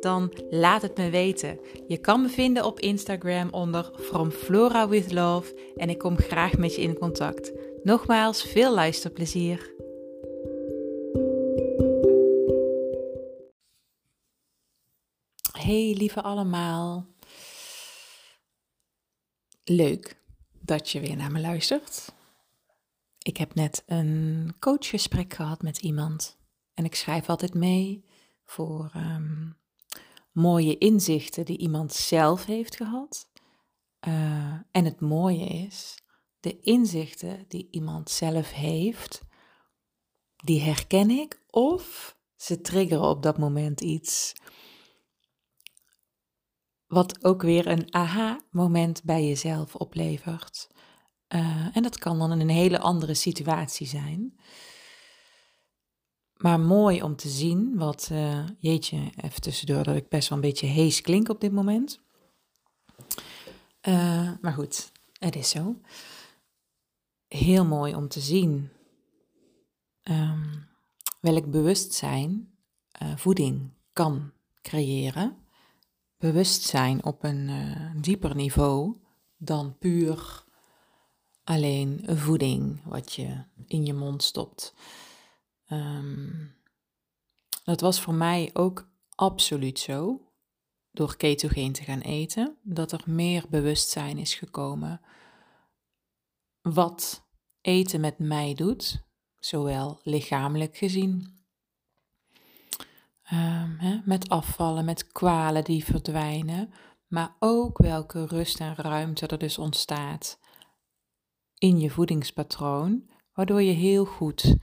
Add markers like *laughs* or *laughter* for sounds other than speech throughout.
Dan laat het me weten. Je kan me vinden op Instagram onder From Flora with Love en ik kom graag met je in contact. Nogmaals, veel luisterplezier. Hey lieve allemaal. Leuk dat je weer naar me luistert. Ik heb net een coachgesprek gehad met iemand en ik schrijf altijd mee voor um, mooie inzichten die iemand zelf heeft gehad. Uh, en het mooie is, de inzichten die iemand zelf heeft, die herken ik of ze triggeren op dat moment iets. Wat ook weer een aha-moment bij jezelf oplevert. Uh, en dat kan dan in een hele andere situatie zijn. Maar mooi om te zien wat, uh, jeetje, even tussendoor dat ik best wel een beetje hees klink op dit moment. Uh, maar goed, het is zo. Heel mooi om te zien um, welk bewustzijn uh, voeding kan creëren. Bewustzijn op een dieper niveau dan puur alleen voeding wat je in je mond stopt. Um, dat was voor mij ook absoluut zo, door ketogeen te gaan eten, dat er meer bewustzijn is gekomen wat eten met mij doet, zowel lichamelijk gezien, um, hè, met afvallen, met kwalen die verdwijnen, maar ook welke rust en ruimte er dus ontstaat in je voedingspatroon, waardoor je heel goed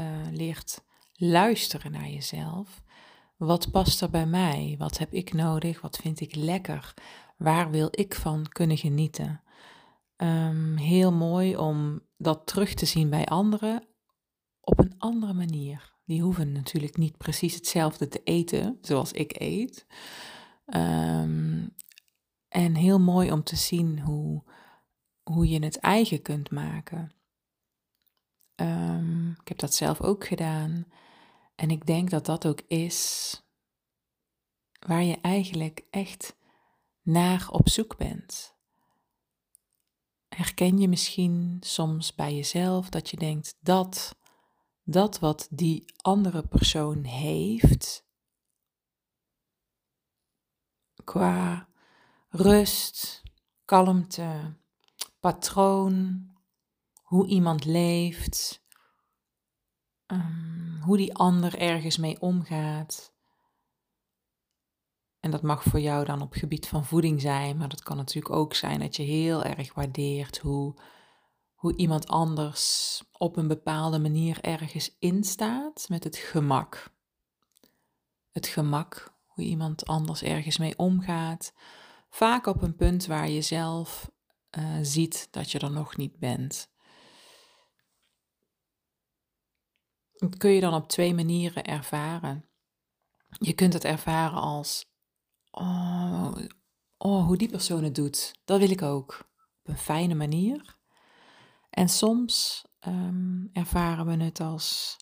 uh, leert luisteren naar jezelf. Wat past er bij mij? Wat heb ik nodig? Wat vind ik lekker? Waar wil ik van kunnen genieten? Um, heel mooi om dat terug te zien bij anderen op een andere manier. Die hoeven natuurlijk niet precies hetzelfde te eten zoals ik eet. Um, en heel mooi om te zien hoe, hoe je het eigen kunt maken. Um, ik heb dat zelf ook gedaan. En ik denk dat dat ook is waar je eigenlijk echt naar op zoek bent. Herken je misschien soms bij jezelf dat je denkt dat dat wat die andere persoon heeft, qua rust, kalmte, patroon, hoe iemand leeft, um, hoe die ander ergens mee omgaat. En dat mag voor jou dan op gebied van voeding zijn, maar dat kan natuurlijk ook zijn dat je heel erg waardeert hoe, hoe iemand anders op een bepaalde manier ergens instaat met het gemak. Het gemak, hoe iemand anders ergens mee omgaat. Vaak op een punt waar je zelf uh, ziet dat je er nog niet bent. Dat kun je dan op twee manieren ervaren. Je kunt het ervaren als, oh, oh, hoe die persoon het doet, dat wil ik ook. Op een fijne manier. En soms um, ervaren we het als,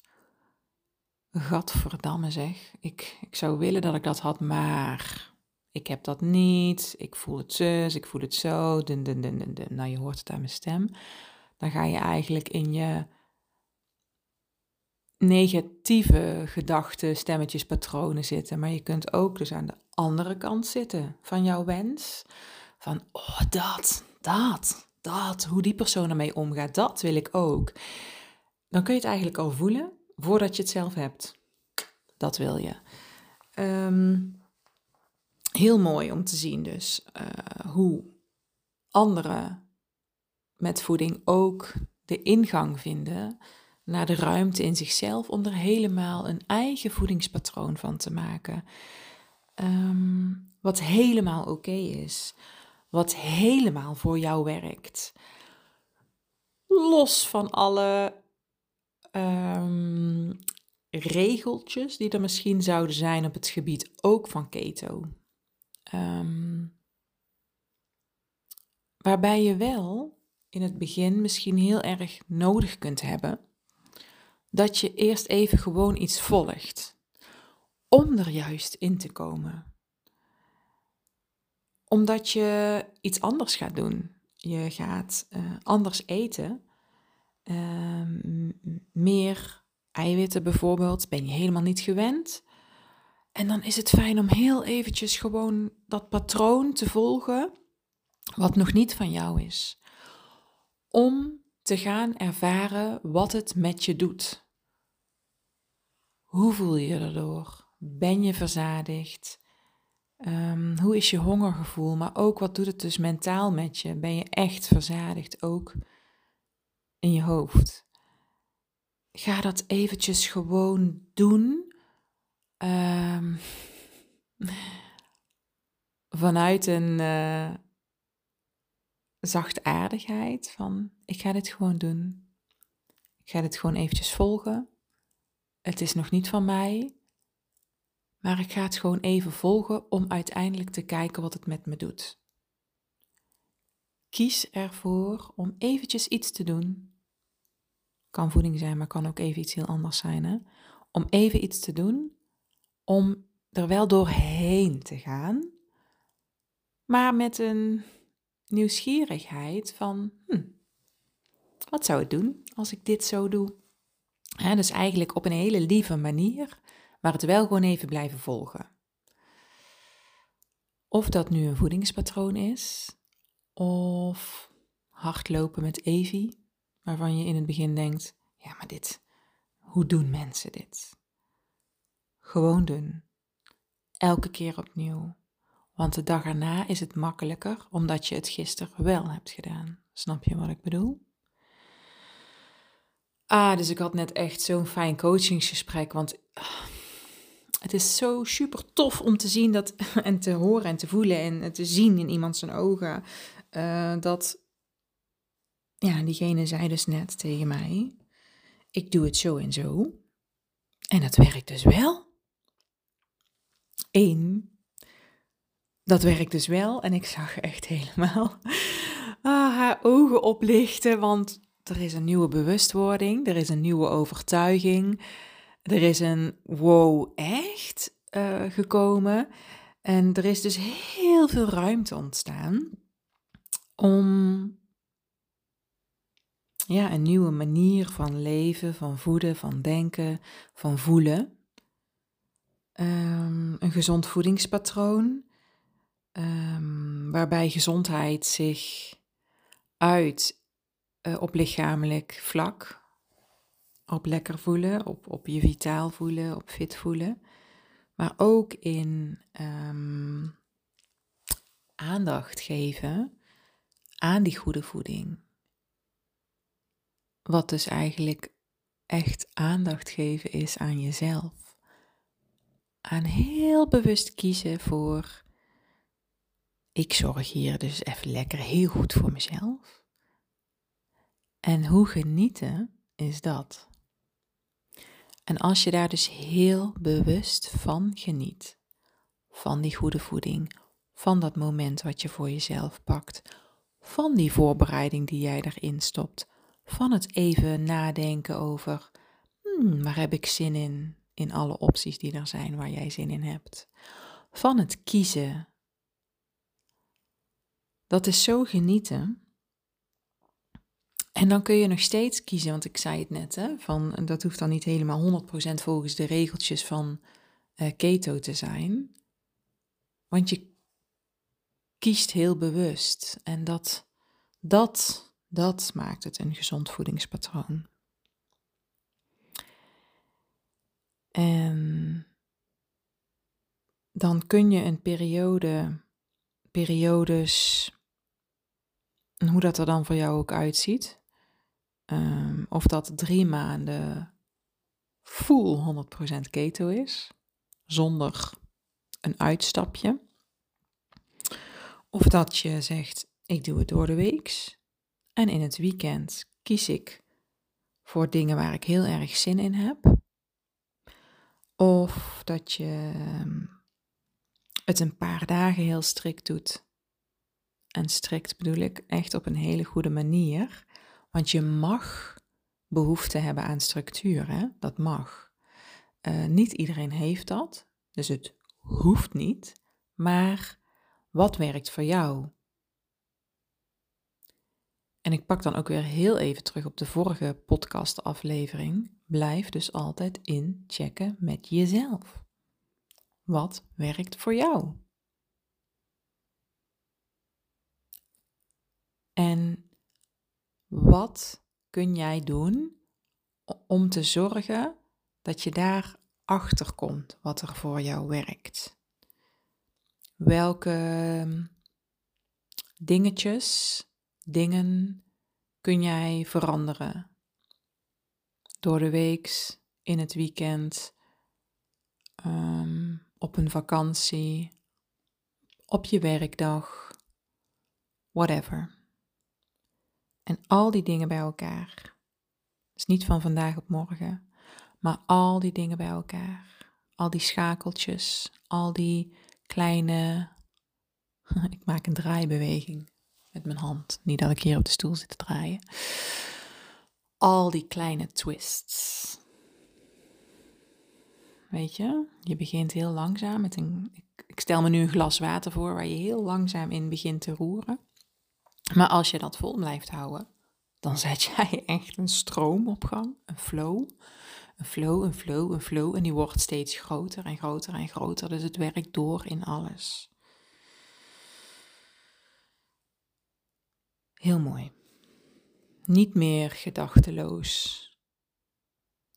gadverdamme zeg, ik, ik zou willen dat ik dat had, maar ik heb dat niet, ik voel het zus, ik voel het zo, dun, dun, dun, dun. nou je hoort het aan mijn stem. Dan ga je eigenlijk in je negatieve gedachten, stemmetjes, patronen zitten. Maar je kunt ook dus aan de andere kant zitten van jouw wens. Van, oh, dat, dat, dat, hoe die persoon ermee omgaat, dat wil ik ook. Dan kun je het eigenlijk al voelen voordat je het zelf hebt. Dat wil je. Ehm, heel mooi om te zien dus uh, hoe anderen met voeding ook de ingang vinden naar de ruimte in zichzelf om er helemaal een eigen voedingspatroon van te maken. Ehm, wat helemaal oké is, wat helemaal voor jou werkt. los van alle ehm, regeltjes die er misschien zouden zijn op het gebied ook van keto. Ehm, waarbij je wel in het begin misschien heel erg nodig kunt hebben dat je eerst even gewoon iets volgt om er juist in te komen. Omdat je iets anders gaat doen. Je gaat uh, anders eten. Uh, meer eiwitten bijvoorbeeld ben je helemaal niet gewend. En dan is het fijn om heel eventjes gewoon dat patroon te volgen wat nog niet van jou is. Om te gaan ervaren wat het met je doet. Hoe voel je je erdoor? Ben je verzadigd? Um, hoe is je hongergevoel? Maar ook wat doet het dus mentaal met je? Ben je echt verzadigd ook in je hoofd? Ga dat eventjes gewoon doen. Um, *laughs* vanuit een uh, zachtaardigheid van ik ga dit gewoon doen. Ik ga dit gewoon eventjes volgen. Het is nog niet van mij, maar ik ga het gewoon even volgen om uiteindelijk te kijken wat het met me doet. Kies ervoor om eventjes iets te doen. Kan voeding zijn, maar kan ook even iets heel anders zijn. Hè? Om even iets te doen, om er wel doorheen te gaan, maar met een nieuwsgierigheid van, hm, wat zou het doen als ik dit zo doe? Dus eigenlijk op een hele lieve manier, maar het wel gewoon even blijven volgen. Of dat nu een voedingspatroon is, of hardlopen met Evie, waarvan je in het begin denkt, ja maar dit, hoe doen mensen dit? Gewoon doen. Elke keer opnieuw. Want de dag erna is het makkelijker omdat je het gisteren wel hebt gedaan. Snap je wat ik bedoel? Ah, dus ik had net echt zo'n fijn coachingsgesprek. Want ah, het is zo super tof om te zien dat, *laughs* en te horen en te voelen en te zien in iemand zijn ogen. Uh, dat, ja, diegene zei dus net tegen mij: Ik doe het zo en zo. En dat werkt dus wel. Eén, dat werkt dus wel. En ik zag echt *laughs* helemaal ah, haar ogen oplichten. Want er is een nieuwe bewustwording, er is een nieuwe overtuiging, er is een wow, echt uh, gekomen. En er is dus heel veel ruimte ontstaan om ja, een nieuwe manier van leven, van voeden, van denken, van voelen. Um, een gezond voedingspatroon, um, waarbij gezondheid zich uit uh, op lichamelijk vlak. Op lekker voelen, op, op je vitaal voelen, op fit voelen. Maar ook in um, aandacht geven aan die goede voeding. Wat dus eigenlijk echt aandacht geven is aan jezelf. Aan heel bewust kiezen voor, ik zorg hier dus even lekker heel goed voor mezelf. En hoe genieten is dat? En als je daar dus heel bewust van geniet, van die goede voeding, van dat moment wat je voor jezelf pakt, van die voorbereiding die jij erin stopt, van het even nadenken over, hmm, waar heb ik zin in, in alle opties die er zijn waar jij zin in hebt, van het kiezen. Dat is zo genieten en dan kun je nog steeds kiezen, want ik zei het net, hè, van, dat hoeft dan niet helemaal 100% volgens de regeltjes van uh, keto te zijn. Want je kiest heel bewust en dat, dat, dat maakt het een gezond voedingspatroon. En dan kun je een periode, periodes, hoe dat er dan voor jou ook uitziet, Um, of dat drie maanden full 100% keto is, zonder een uitstapje. Of dat je zegt, ik doe het door de week en in het weekend Kies ik voor dingen waar ik heel erg zin in heb? Of dat je ehm, het een paar dagen heel strikt doet. En strikt bedoel ik echt op een hele goede manier. Want je mag behoefte hebben aan structuur, hè? dat mag. Uh, niet iedereen heeft dat, dus het hoeft niet. Maar wat werkt voor jou? En ik pak dan ook weer heel even terug op de vorige podcastaflevering. Blijf dus altijd inchecken met jezelf. Wat werkt voor jou? En wat kun jij doen om te zorgen dat je daar achter komt wat er voor jou werkt? Welke ehm, dingetjes, dingen kun jij veranderen? Door de week, in het weekend, um, op een vakantie, op je werkdag, whatever. En al die dingen bij elkaar. Dus niet van vandaag op morgen, maar al die dingen bij elkaar. Al die schakeltjes, al die kleine. *laughs* ik maak een draaibeweging met mijn hand. Niet dat ik hier op de stoel zit te draaien. Al die kleine twists. Weet je, je begint heel langzaam met een. Ik stel me nu een glas water voor waar je heel langzaam in begint te roeren. Maar als je dat vol blijft houden, dan zet jij echt een stroom op gang, een flow. Een flow, een flow, een flow. En die wordt steeds groter en groter en groter. Dus het werkt door in alles. Heel mooi. Niet meer gedachteloos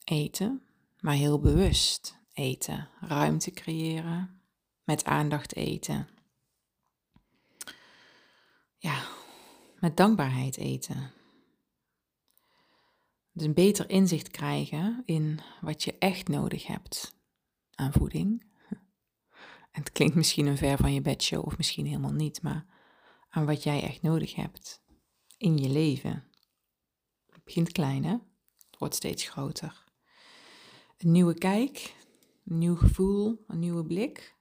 eten, maar heel bewust eten. Ruimte creëren, met aandacht eten. Ja, met dankbaarheid eten. Dus een beter inzicht krijgen in wat je echt nodig hebt aan voeding. En *laughs* het klinkt misschien een ver van je bedshow of misschien helemaal niet, maar aan wat jij echt nodig hebt in je leven. Het begint klein, hè? Wordt steeds groter. Een nieuwe kijk, een nieuw gevoel, een nieuwe blik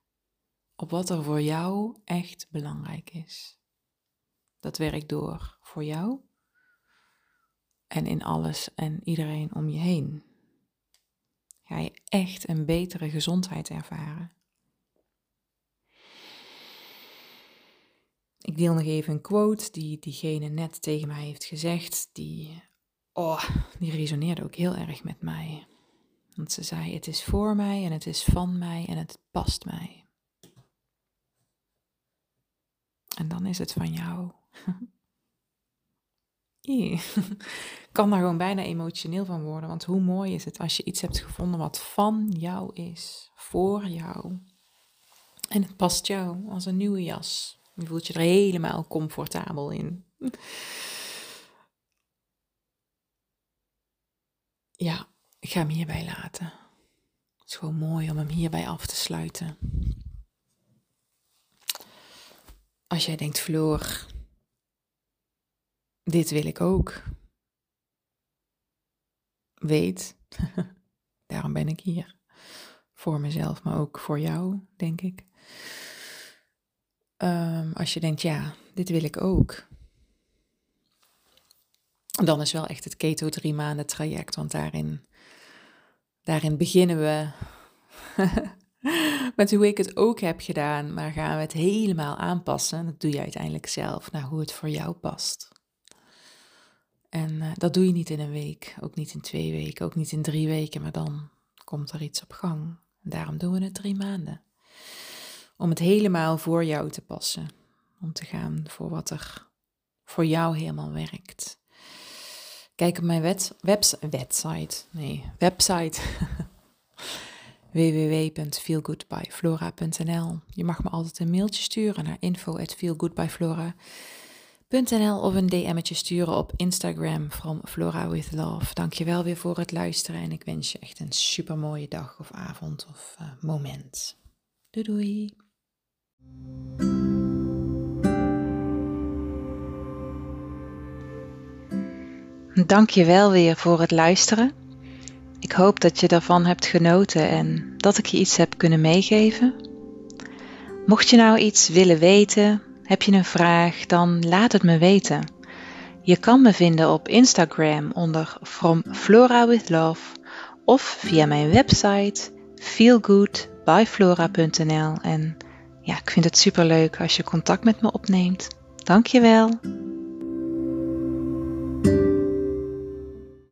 op wat er voor jou echt belangrijk is. Dat werkt door voor jou en in alles en iedereen om je heen. Ga je echt een betere gezondheid ervaren. Ik deel nog even een quote die diegene net tegen mij heeft gezegd. Die, oh, die resoneerde ook heel erg met mij. Want ze zei: Het is voor mij en het is van mij en het past mij. En dan is het van jou. *laughs* Ik *laughs* kan daar gewoon bijna emotioneel van worden. Want hoe mooi is het als je iets hebt gevonden wat van jou is, voor jou. En het past jou als een nieuwe jas. Je voelt je er helemaal comfortabel in. *laughs* Ja, ik ga hem hierbij laten. Het is gewoon mooi om hem hierbij af te sluiten. Als jij denkt, Floor, dit wil ik ook. Weet, *laughs* daarom ben ik hier. Voor mezelf, maar ook voor jou, denk ik. Um, als je denkt, ja, dit wil ik ook. Dan is wel echt het keto drie maanden traject, want daarin, daarin beginnen we *laughs* met hoe ik het ook heb gedaan, maar gaan we het helemaal aanpassen. Dat doe je uiteindelijk zelf naar hoe het voor jou past. En uh, dat doe je niet in een week, ook niet in twee weken, ook niet in drie weken, maar dan komt er iets op gang. Daarom doen we het drie maanden. Om het helemaal voor jou te passen. Om te gaan voor wat er voor jou helemaal werkt. Kijk op mijn website, nee, website *laughs* www.feelgoodbyflora.nl. Je mag me altijd een mailtje sturen naar info@feelgoodbyflora.nl of een DM'tje sturen op Instagram from Flora with Love. Dankjewel weer voor het luisteren en ik wens je echt een super mooie dag of avond of uh, moment. Doei doei. Dank je wel weer voor het luisteren. Ik hoop dat je daarvan hebt genoten en dat ik je iets heb kunnen meegeven. Mocht je nou iets willen weten, heb je een vraag, dan laat het me weten. Je kan me vinden op Instagram onder From Flora with Love of via mijn website feelgoodbyflora.nl. En ja, ik vind het super leuk als je contact met me opneemt. Dankjewel.